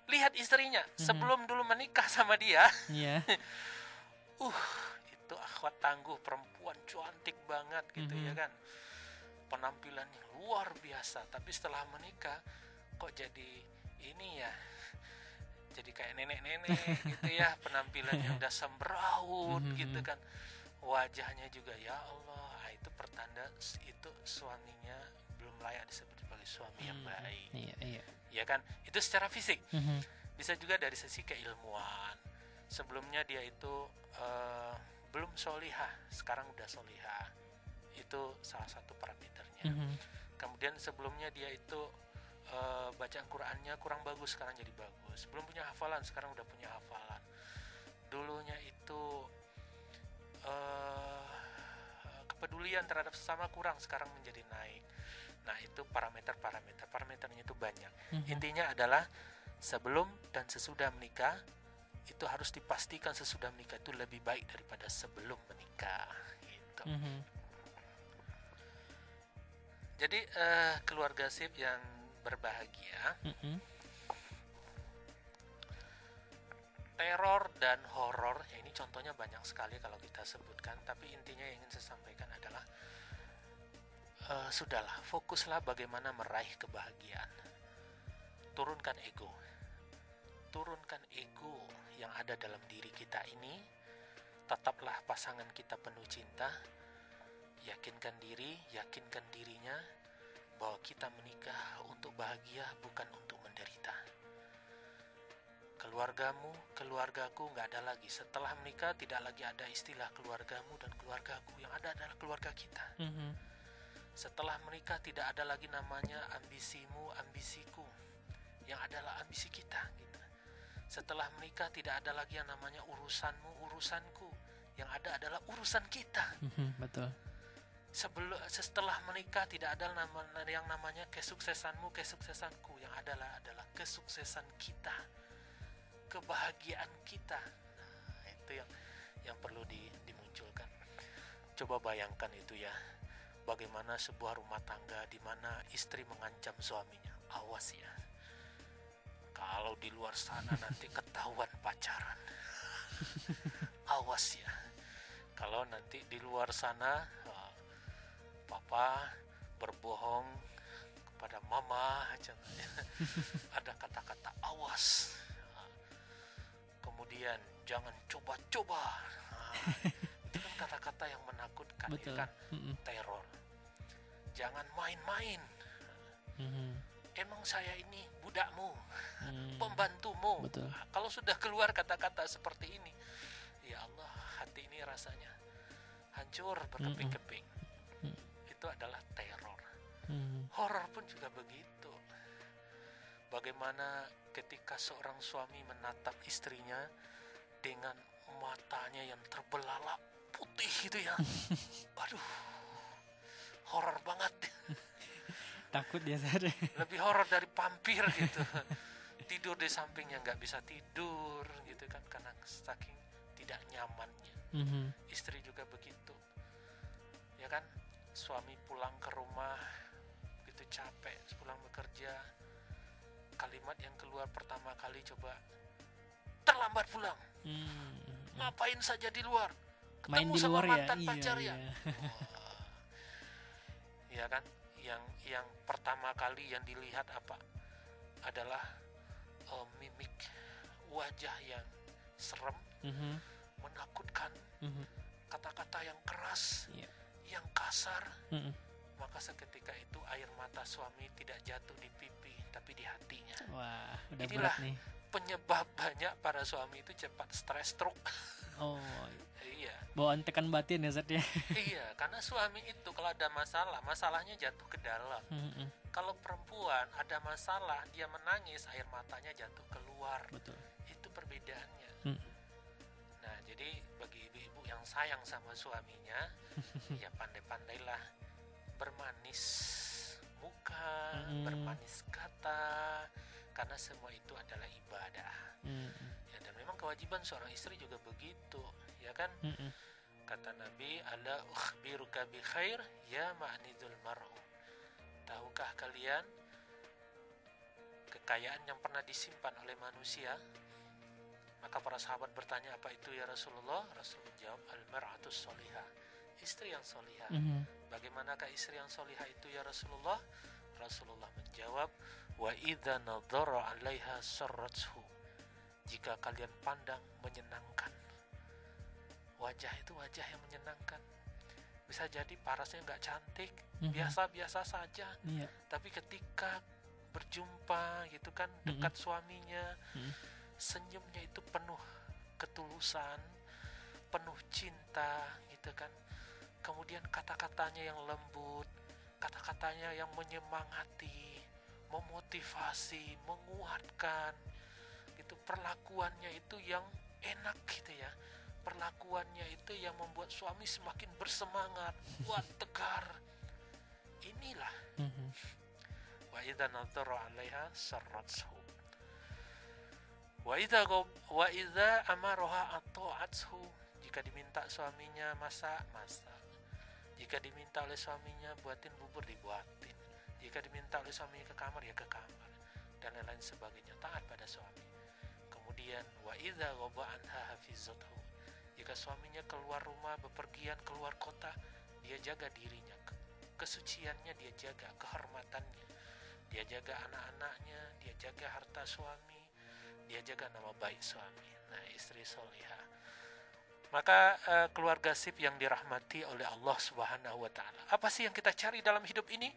lihat istrinya Mhm. sebelum dulu menikah sama dia Iya. (laughs) uh itu akhwat tangguh perempuan cantik banget gitu Mhm. ya kan penampilannya luar biasa tapi setelah menikah kok jadi ini ya jadi kayak nenek-nenek (laughs) gitu ya penampilannya udah sembraut Mhm. gitu kan wajahnya juga ya Allah ah, itu pertanda itu suaminya belum layak disebut sebagai suami yang Mhm. baik Iya, iya. ya kan itu secara fisik Mhm. bisa juga dari sisi keilmuan sebelumnya dia itu eh, belum solihah sekarang udah solihah itu salah satu parameternya Mhm. kemudian sebelumnya dia itu eh, bacaan Qurannya kurang bagus sekarang jadi bagus belum punya hafalan sekarang udah punya hafalan dulunya itu eh, kepedulian terhadap sesama kurang sekarang menjadi naik nah itu parameter-parameter parameternya itu banyak Mhm. Intinya adalah sebelum dan sesudah menikah itu harus dipastikan sesudah menikah itu lebih baik daripada sebelum menikah. Gitu. Mhm. Jadi eh, keluarga sip yang berbahagia, Mhm. Teror dan horor ya ini contohnya banyak sekali kalau kita sebutkan. Tapi intinya yang ingin saya sampaikan adalah eh, sudahlah fokuslah bagaimana meraih kebahagiaan. Turunkan ego, turunkan ego yang ada dalam diri kita ini. Tetaplah pasangan kita penuh cinta. Yakinkan diri, yakinkan dirinya bahwa kita menikah untuk bahagia bukan untuk. Keluargamu, keluargaku nggak ada lagi. Setelah menikah tidak lagi ada istilah keluargamu dan keluargaku. Yang ada adalah keluarga kita. Mhm. Setelah menikah tidak ada lagi namanya ambisimu, ambisiku. Yang adalah ambisi kita gitu. Setelah menikah tidak ada lagi yang namanya urusanmu, urusanku. Yang ada adalah urusan kita. Mhm. Betul. Sebelum setelah menikah tidak ada nama yang namanya kesuksesanmu, kesuksesanku. Yang adalah adalah kesuksesan kita. Kebahagiaan kita. Nah, itu yang yang perlu di- dimunculkan. Coba bayangkan itu ya. Bagaimana sebuah rumah tangga di mana istri mengancam suaminya. Awas ya. Kalau di luar sana nanti (laughs) ketahuan pacaran. Awas ya. Kalau nanti di luar sana eh, papa berbohong kepada mama (laughs) ada kata-kata awas. Kemudian jangan coba-coba. Nah, (laughs) itu kan kata-kata yang menakutkan, ya Betul. kan? Mhm. Teror. Jangan main-main. Mhm. Emang saya ini budakmu, Mhm. pembantumu. Betul. Nah, kalau sudah keluar kata-kata seperti ini, ya Allah, hati ini rasanya hancur berkeping-keping. Mm. Itu adalah teror. Mhm. Horor pun juga begitu. bagaimana ketika seorang suami menatap istrinya dengan matanya yang terbelalak putih itu ya. (laughs) Aduh horor banget. (laughs) Takut dia sadar. Lebih horor dari vampir gitu. Tidur di sampingnya nggak bisa tidur gitu kan karena saking tidak nyamannya. Mhm. istri juga begitu. Ya kan suami pulang ke rumah gitu capek pulang bekerja kalimat yang keluar pertama kali coba terlambat pulang Hmm. ngapain saja di luar main ketemu di sama luar ya mantan iya, pacar ya iya. ya kan yang yang pertama kali yang dilihat apa adalah eh, mimik wajah yang serem Mhm. menakutkan Mhm. kata-kata yang keras Iya. yang kasar Mhm. Maka seketika itu air mata suami tidak jatuh di pipi tapi di hatinya. Wah udah Inilah. berat nih. penyebab banyak para suami itu cepat stres stroke. Oh (laughs) iya. bawaan tekan batin ya Zat ya? (laughs) Iya karena suami itu kalau ada masalah masalahnya jatuh ke dalam. Mhm. kalau perempuan ada masalah dia menangis air matanya jatuh keluar. Betul. Itu perbedaannya. Hmm. nah jadi bagi ibu-ibu yang sayang sama suaminya (laughs) ya pandai-pandailah bermanis. Muka bermanis kata karena semua itu adalah ibadah. Ya dan memang kewajiban seorang istri juga begitu ya kan? Mhm. kata Nabi ala ukhbiruka bi khair ya ma'nidul mar'u. Tahukah kalian kekayaan yang pernah disimpan oleh manusia? Maka para sahabat bertanya apa itu ya Rasulullah? Rasul menjawab al mar'atus solihah istri yang solihah Mhm. bagaimanakah istri yang solihah itu ya Rasulullah Rasulullah menjawab wa idza nadhara 'alaiha sarrathu jika kalian pandang menyenangkan wajah itu wajah yang menyenangkan bisa jadi parasnya nggak cantik Mhm. biasa-biasa saja iya tapi ketika berjumpa gitu kan Mhm. dekat suaminya Mhm. senyumnya itu penuh ketulusan penuh cinta gitu kan kemudian kata-katanya yang lembut kata-katanya yang menyemangati memotivasi menguatkan. Gitu perlakuannya itu yang enak gitu ya. Perlakuannya itu yang membuat suami semakin bersemangat kuat (laughs) tegar. Inilah. Mhm. wa idza nadhara 'alaiha sarrathu. Wa idza wa idza amaraha ata'athu jika diminta suaminya masak masak jika diminta oleh suaminya buatin bubur dibuatin. Jika diminta oleh suaminya ke kamar ya ke kamar. Dan lain-lain sebagainya. Taat pada suami. Kemudian wa idza ghaba anha hafizathu jika suaminya keluar rumah bepergian keluar kota dia jaga dirinya. Ke- kesuciannya dia jaga kehormatannya. Dia jaga anak-anaknya dia jaga harta suami dia jaga nama baik suami. Nah istri solihah maka eh, keluarga sip yang dirahmati oleh Allah Subhanahu wa taala. Apa sih yang kita cari dalam hidup ini?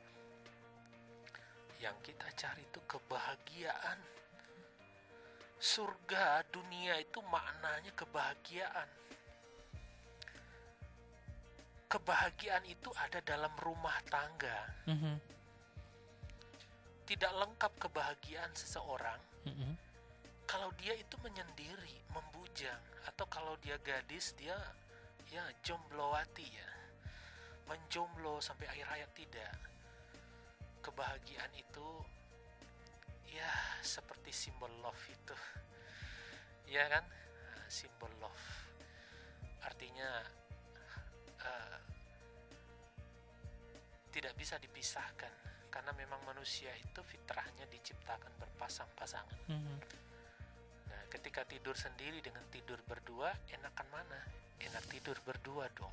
Yang kita cari itu kebahagiaan. Surga dunia itu maknanya kebahagiaan. Kebahagiaan itu ada dalam rumah tangga. Mhm. tidak lengkap kebahagiaan seseorang. Mhm. Kalau dia itu menyendiri, membujang, atau kalau dia gadis dia ya jomblowati ya, menjomblo sampai akhir hayat tidak. Kebahagiaan itu ya seperti simbol love itu, (laughs) ya kan, simbol love. Artinya eh, tidak bisa dipisahkan karena memang manusia itu fitrahnya diciptakan berpasang-pasangan. Mhm. Nah, ketika tidur sendiri dengan tidur berdua, enakan mana? Enak tidur berdua dong.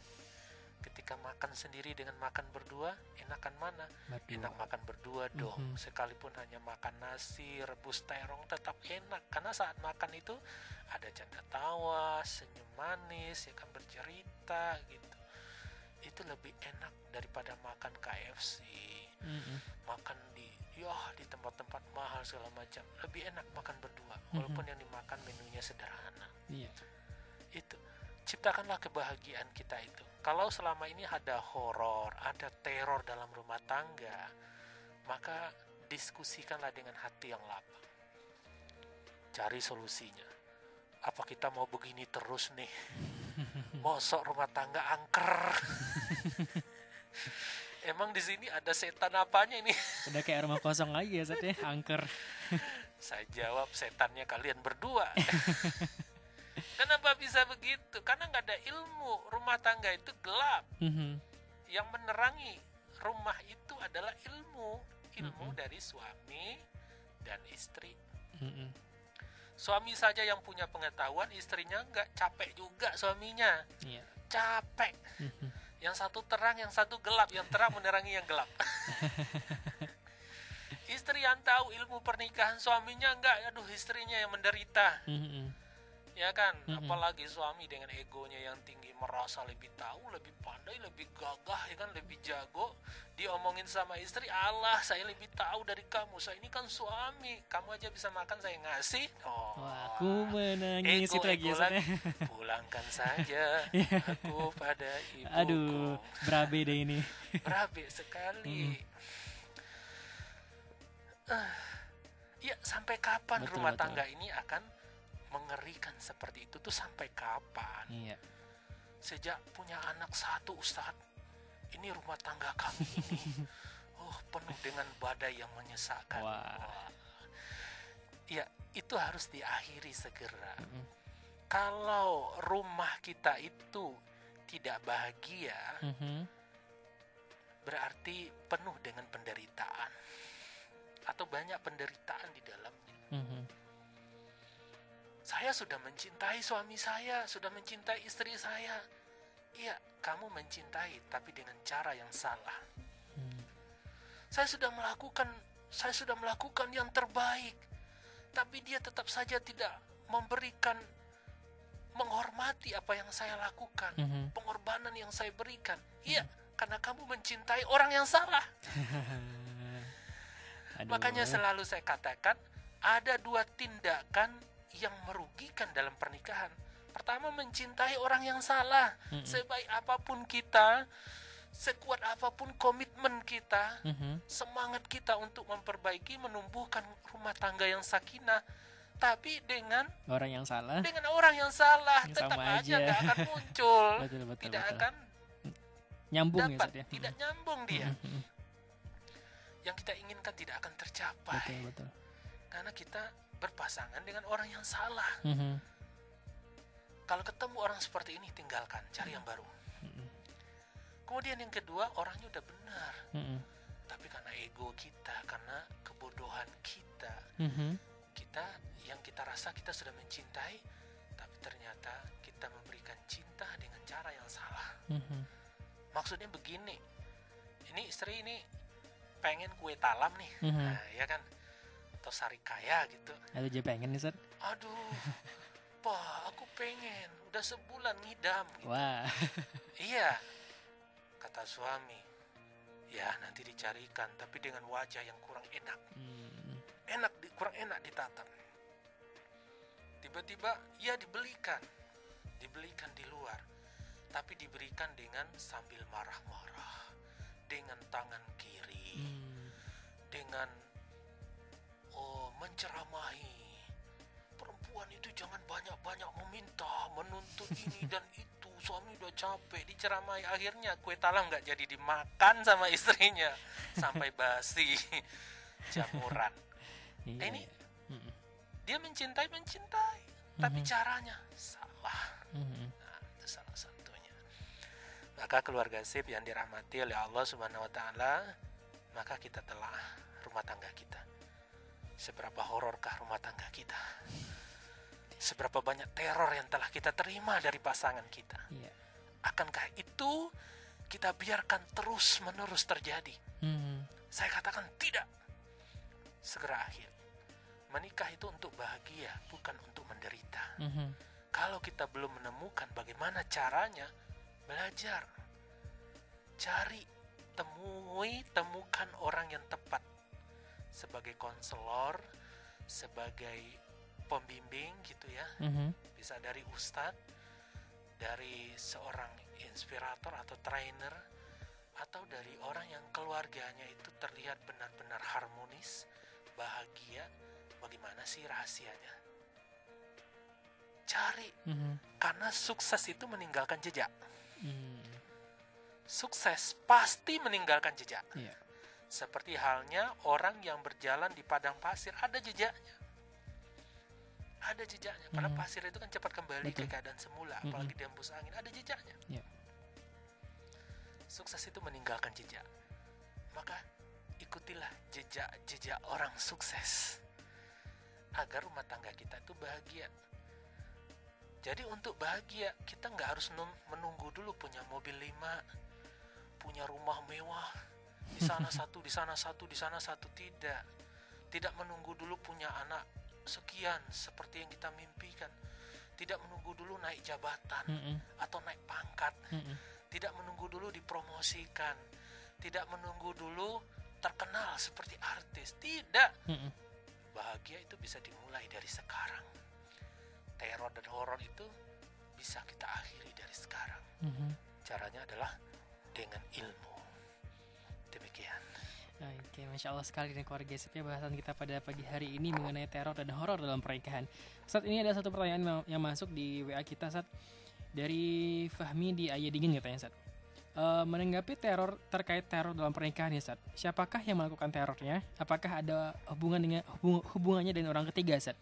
Ketika makan sendiri dengan makan berdua, enakan mana? Berdua. Enak makan berdua dong. Mhm. Sekalipun hanya makan nasi, rebus terong tetap enak. Karena saat makan itu ada canda tawa, senyum manis, ya kan bercerita gitu. Itu lebih enak daripada makan KFC, Mhm. makan di ya di tempat-tempat mahal segala macam lebih enak makan berdua Mhm. walaupun yang dimakan menunya sederhana Iya. itu ciptakanlah kebahagiaan kita itu kalau selama ini ada horor ada teror dalam rumah tangga maka diskusikanlah dengan hati yang lapang. Cari solusinya. Apa kita mau begini terus nih? (laughs) Mosok rumah tangga angker. (laughs) Emang di sini ada setan apanya ini? (laughs) Udah kayak rumah kosong lagi ya, Sat ya, angker. Saya jawab setannya kalian berdua. (laughs) Kenapa bisa begitu? Karena nggak ada ilmu. Rumah tangga itu gelap. Mhm. Yang menerangi rumah itu adalah ilmu. Ilmu Mm-mm. dari suami dan istri. Mhm. Suami saja yang punya pengetahuan, istrinya nggak capek juga suaminya. Iya. Capek. Mhm. Yang satu terang, yang satu gelap. Yang terang menerangi yang gelap. (laughs) Istri yang tahu ilmu pernikahan suaminya nggak, aduh istrinya yang menderita. Mhm. Ya kan? Mm-mm. apalagi suami dengan egonya yang tinggi merasa lebih tahu lebih pandai lebih gagah ya kan? Lebih jago diomongin sama istri Allah saya lebih tahu dari kamu. Saya ini kan suami. Kamu aja bisa makan saya ngasih. Oh. Wah, aku menangis ego, itu lagi ego lagi. (laughs) pulangkan saja aku pada ibuku. Aduh, berabe deh ini. (laughs) berabe sekali. Ah, ya sampai kapan Betul, rumah betul. tangga ini akan mengerikan seperti itu tuh sampai kapan Iya. sejak punya anak satu Ustadz ini rumah tangga kami ini (laughs) oh penuh dengan badai yang menyesakkan Wah. ya itu harus diakhiri segera Mhm. kalau rumah kita itu tidak bahagia Mhm. berarti penuh dengan penderitaan atau banyak penderitaan di dalamnya Mhm. Saya sudah mencintai suami saya sudah mencintai istri saya. Iya kamu mencintai tapi dengan cara yang salah. Mhm. saya sudah melakukan saya sudah melakukan yang terbaik. Tapi dia tetap saja tidak memberikan menghormati apa yang saya lakukan Mhm. pengorbanan yang saya berikan. Iya karena kamu mencintai orang yang salah. (laughs) Makanya selalu saya katakan ada dua tindakan yang merugikan dalam pernikahan pertama mencintai orang yang salah Mm-mm. sebaik apa pun kita sekuat apa pun komitmen kita Mhm. semangat kita untuk memperbaiki menumbuhkan rumah tangga yang sakinah tapi dengan orang yang salah. dengan orang yang salah Yang tetap aja aja. akan muncul (laughs) Betul betul tidak betul. akan Nyambung ya, dapat ya. tidak nyambung dia Mhm. yang kita inginkan tidak akan tercapai Betul betul. karena kita berpasangan dengan orang yang salah Mhm. kalau ketemu orang seperti ini tinggalkan cari yang baru Mhm. kemudian yang kedua orangnya udah benar Mhm. tapi karena ego kita karena kebodohan kita Mhm. kita yang kita rasa kita sudah mencintai tapi ternyata kita memberikan cinta dengan cara yang salah Mhm. maksudnya begini ini istri ini pengen kue talam nih Mhm. nah, ya kan atau sari kaya gitu Aduh, jadi pengen nih, Sat. aduh pak aku pengen udah sebulan ngidam gitu. Wah. (laughs) iya kata suami ya nanti dicarikan tapi dengan wajah yang kurang enak Hmm. enak di, kurang enak ditatap tiba-tiba ya dibelikan dibelikan di luar tapi diberikan dengan sambil marah-marah dengan tangan kiri Hmm. dengan oh menceramahi. Perempuan itu jangan banyak-banyak meminta menuntut ini dan itu. Suami udah capek diceramai. Akhirnya kue talam nggak jadi dimakan sama istrinya. Sampai basi. (laughs) Jamuran. Iya, ini iya. Dia mencintai mencintai. Tapi Mhm. caranya salah. Mhm. nah, itu salah satunya. Maka keluarga sip yang dirahmati oleh Allah subhanahu wa taala maka kita telah rumah tangga kita seberapa hororkah rumah tangga kita seberapa banyak teror yang telah kita terima dari pasangan kita Iya. akankah itu kita biarkan terus menerus terjadi Mhm. saya katakan tidak segera akhir menikah itu untuk bahagia bukan untuk menderita Mhm. kalau kita belum menemukan bagaimana caranya, belajar. Cari, temui, temukan orang yang tepat sebagai konselor, sebagai pembimbing gitu ya. Mhm. Bisa dari ustadz, dari seorang inspirator atau trainer atau dari orang yang keluarganya itu terlihat benar-benar harmonis, bahagia, bagaimana sih rahasianya? Cari, Mhm. karena sukses itu meninggalkan jejak. Hmm. Sukses pasti meninggalkan jejak. Iya. Seperti halnya orang yang berjalan di padang pasir, ada jejaknya. Ada jejaknya, karena Mhm. pasir itu kan cepat kembali ke Betul. keadaan semula, Mhm. apalagi dihembus angin, ada jejaknya. Iya. Sukses itu meninggalkan jejak. Maka ikutilah jejak-jejak orang sukses. Agar rumah tangga kita itu bahagia. Jadi untuk bahagia, kita nggak harus nung- menunggu dulu punya mobil lima, punya rumah mewah, di sana satu, di sana satu, di sana satu. Tidak. Tidak menunggu dulu punya anak sekian seperti yang kita mimpikan. Tidak menunggu dulu naik jabatan Mhm. atau naik pangkat Mhm. tidak menunggu dulu dipromosikan, tidak menunggu dulu terkenal seperti artis. Tidak. Mhm. Bahagia itu bisa dimulai dari sekarang. Teror dan horor itu bisa kita akhiri dari sekarang. Mhm. Caranya adalah dengan ilmu. Demikian. Oke, masya Allah sekali dan keluarga sip ya bahasan kita pada pagi hari ini mengenai teror dan horor dalam pernikahan. Saat ini ada satu pertanyaan yang- masuk di WA kita saat dari Fahmi di Ayah Dingin katanya saat. menanggapi teror terkait teror dalam pernikahan ya Sat. Siapakah yang melakukan terornya? Apakah ada hubungan dengan hubung- hubungannya dengan orang ketiga Sat?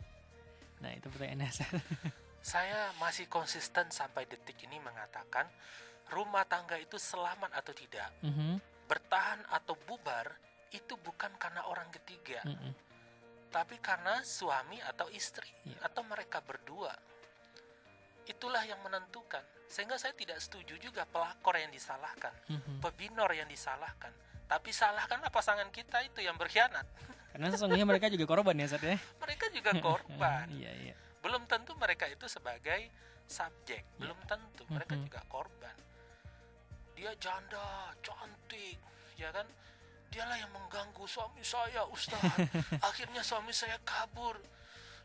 Nah itu pertanyaannya Sat. (laughs) Saya masih konsisten sampai detik ini mengatakan rumah tangga itu selamat atau tidak, Mhm, bertahan atau bubar itu bukan karena orang ketiga. mhm. tapi karena suami atau istri Iya. atau mereka berdua. Itulah yang menentukan. Sehingga saya tidak setuju juga pelakor yang disalahkan, Mhm. pebinor yang disalahkan. Tapi salahkanlah pasangan kita itu yang berkhianat. (laughs) Karena sesungguhnya mereka juga korban ya Sat ya. Mereka juga korban. Iya iya. Belum tentu mereka itu sebagai subjek, belum tentu mereka Mhm. juga korban. Dia janda, cantik, ya kan? Dialah yang mengganggu suami saya, Ustaz. (laughs) Akhirnya suami saya kabur.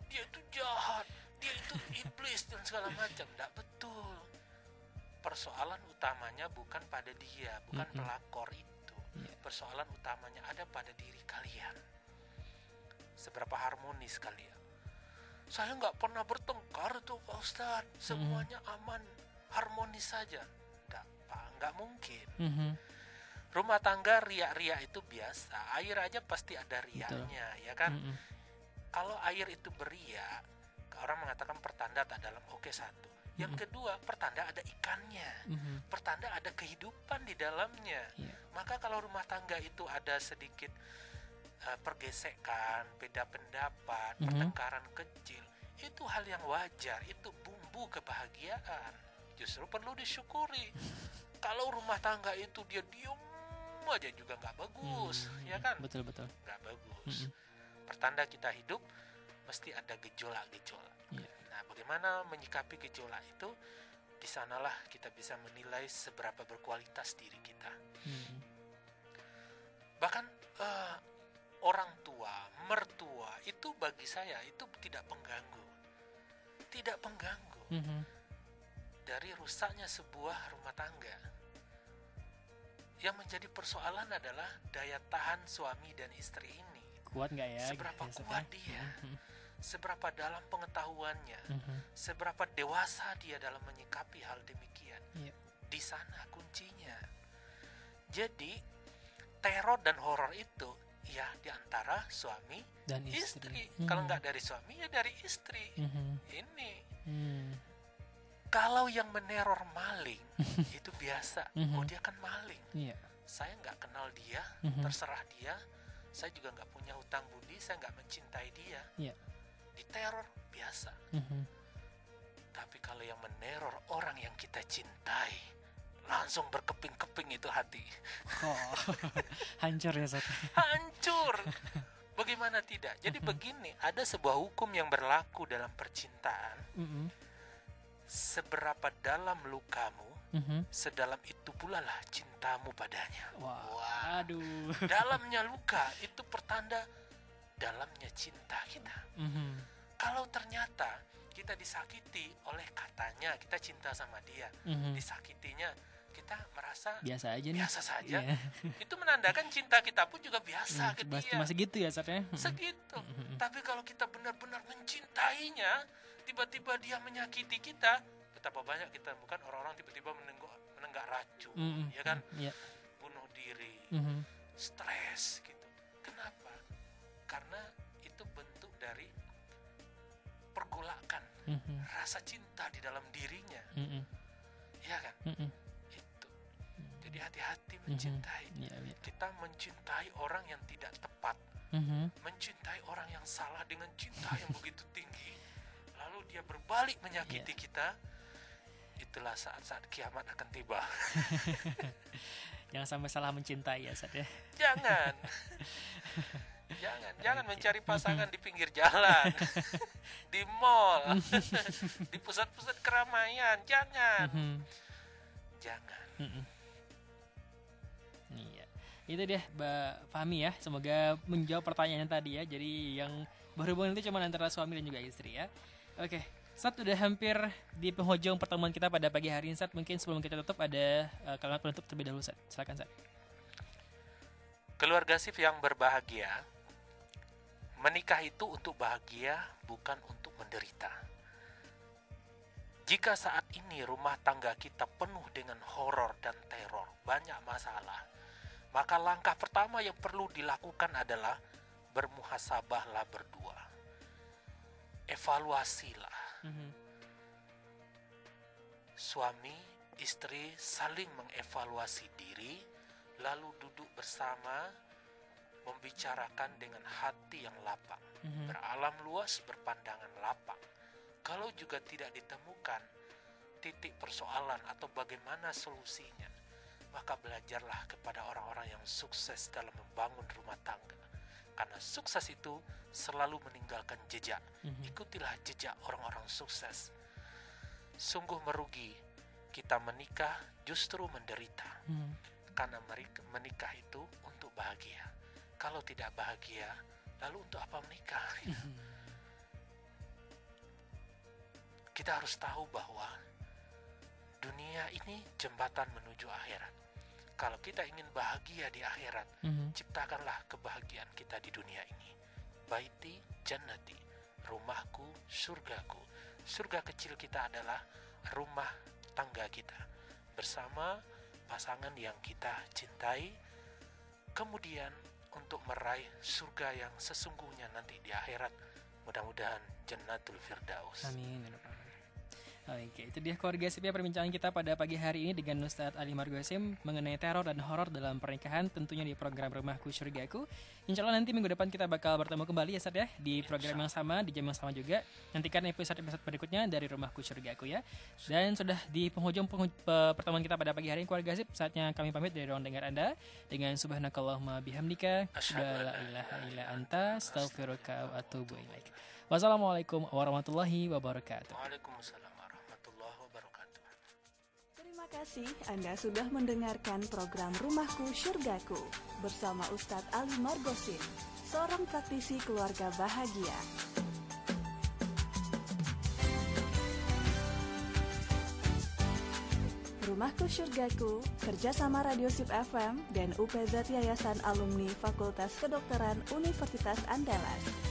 Dia itu jahat, dia itu iblis dan segala macam. Tidak betul. Persoalan utamanya bukan pada dia, bukan pelakor itu. Iya. Persoalan utamanya ada pada diri kalian. Seberapa harmonis kalian. Saya nggak pernah bertengkar tuh Pak Ustadz. Semuanya aman, harmonis saja. Nggak, mungkin. Mhm. Rumah tangga riak-riak itu biasa. Air aja pasti ada riaknya, ya kan? Mhm. Kalau air itu beriak, orang mengatakan pertanda tak dalam oke satu. Yang kedua, pertanda ada ikannya. Mhm. Pertanda ada kehidupan di dalamnya. Iya. Maka kalau rumah tangga itu ada sedikit eh, pergesekan, beda pendapat, Mhm. pertengkaran kecil, itu hal yang wajar, itu bumbu kebahagiaan. Justru perlu disyukuri. (laughs) kalau rumah tangga itu dia diem aja juga nggak bagus, Hmm, ya kan? Betul betul. Nggak bagus. Mhm. Pertanda kita hidup mesti ada gejolak-gejolak. Iya. Nah, bagaimana menyikapi gejolak itu? Di sanalah kita bisa menilai seberapa berkualitas diri kita. Mhm. Bahkan eh, orang tua, mertua itu bagi saya itu tidak pengganggu. Tidak pengganggu Mhm. Dari rusaknya sebuah rumah tangga. Yang menjadi persoalan adalah daya tahan suami dan istri ini. Kuat nggak ya? Seberapa gitu, kuat ya? dia? Mhm. Seberapa dalam pengetahuannya, Mhm. seberapa dewasa dia dalam menyikapi hal demikian. Iya. Di sana kuncinya. Jadi teror dan horor itu ya di antara suami Dan istri. istri. Kalau Mhm. nggak dari suami ya dari istri. Mhm. Ini Hmm. Kalau yang meneror maling itu biasa. Mhm. Oh dia kan maling. Iya. Saya nggak kenal dia, Mhm. terserah dia. Saya juga nggak punya hutang budi. Saya nggak mencintai dia. Iya. Diteror biasa. Mhm. Tapi kalau yang meneror orang yang kita cintai, langsung berkeping-keping itu hati. Oh, (laughs) hancur ya Sat. Hancur. (laughs) Bagaimana tidak? Jadi begini, ada sebuah hukum yang berlaku dalam percintaan. Mhm. Seberapa dalam lukamu, Mhm. sedalam itu pula lah cintamu padanya. Wah, Wah. aduh. (laughs) Dalamnya luka itu pertanda dalamnya cinta kita. Mhm. Kalau ternyata kita disakiti oleh katanya kita cinta sama dia, Mhm. disakitinya kita merasa biasa aja nih biasa saja. Iya. (laughs) Itu menandakan cinta kita pun juga biasa ke Mas- dia. masih gitu ya Sat ya Segitu. Tapi kalau kita benar-benar mencintainya, tiba-tiba dia menyakiti kita, betapa banyak kita bukan orang-orang tiba-tiba menenggak menenggak racun, Mm-mm. ya kan? Iya. Bunuh diri, Mhm. stres gitu. Kenapa? Karena itu bentuk dari pergolakan Mhm. rasa cinta di dalam dirinya, Mhm. ya kan? Mhm. Itu. Jadi hati-hati Mhm. mencintai. Iya, iya. Kita mencintai orang yang tidak tepat, Mhm. mencintai orang yang salah dengan cinta yang begitu tinggi, dia berbalik menyakiti Iya. kita. Itulah saat-saat kiamat akan tiba. (laughs) Jangan sampai salah mencintai ya Sat ya Jangan. (laughs) jangan, jangan mencari pasangan di pinggir jalan, (laughs) di mall, di pusat-pusat keramaian. Jangan. Mhm. Jangan. Mhm. Iya. Itu dia Mbak Fahmi ya. Semoga menjawab pertanyaan tadi ya. Jadi yang berhubungan itu cuma antara suami dan juga istri ya. Oke. Sat udah hampir di penghujung pertemuan kita pada pagi hari ini Sat. Mungkin sebelum kita tutup ada eh, kalimat penutup terlebih dahulu Sat. Silakan Sat. Keluarga sip yang berbahagia, menikah itu untuk bahagia, bukan untuk menderita. Jika saat ini rumah tangga kita penuh dengan horor dan teror, banyak masalah, maka langkah pertama yang perlu dilakukan adalah bermuhasabahlah berdua. Evaluasilah. Mhm. Suami, istri saling mengevaluasi diri, lalu duduk bersama, membicarakan dengan hati yang lapang, Mhm. beralam luas, berpandangan lapang. Kalau juga tidak ditemukan titik persoalan atau bagaimana solusinya, maka belajarlah kepada orang-orang yang sukses dalam membangun rumah tangga. Karena sukses itu selalu meninggalkan jejak. Mhm. Ikutilah jejak orang-orang sukses. Sungguh merugi kita menikah justru menderita. Mhm. Karena menikah itu untuk bahagia. Kalau tidak bahagia, lalu untuk apa menikah? (laughs) Kita harus tahu bahwa dunia ini jembatan menuju akhirat. Kalau kita ingin bahagia di akhirat, Mhm. ciptakanlah kebahagiaan kita di dunia ini. Baiti jannati, rumahku, surgaku. Surga kecil kita adalah rumah tangga kita bersama pasangan yang kita cintai. Kemudian untuk meraih surga yang sesungguhnya nanti di akhirat, mudah-mudahan jannatul firdaus. Amin. Oke, itu dia keluarga sip ya perbincangan kita pada pagi hari ini dengan Ustadz Ali Margosim mengenai teror dan horor dalam pernikahan tentunya di program Rumahku Surgaku. Insya Allah nanti minggu depan kita bakal bertemu kembali ya Ustadz ya di program yang sama, di jam yang sama juga. Nantikan episode-episode berikutnya dari Rumahku Surgaku ya. Dan sudah di penghujung penghujung pe- pertemuan kita pada pagi hari ini keluarga sip, saatnya kami pamit dari ruang dengar Anda dengan subhanakallahumma bihamdika la la ilaha illa anta astaghfiruka wa atubu ilaik. Wassalamualaikum warahmatullahi wabarakatuh. Waalaikumsalam kasih Anda sudah mendengarkan program Rumahku Surgaku bersama Ustadz Ali Margosin, seorang praktisi keluarga bahagia. Rumahku Surgaku, kerjasama Radio Sip FM dan UPZ Yayasan Alumni Fakultas Kedokteran Universitas Andalas.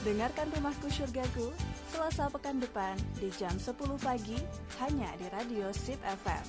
Dengarkan Rumahku Surgaku Selasa pekan depan di jam 10 pagi hanya di Radio Sip FM.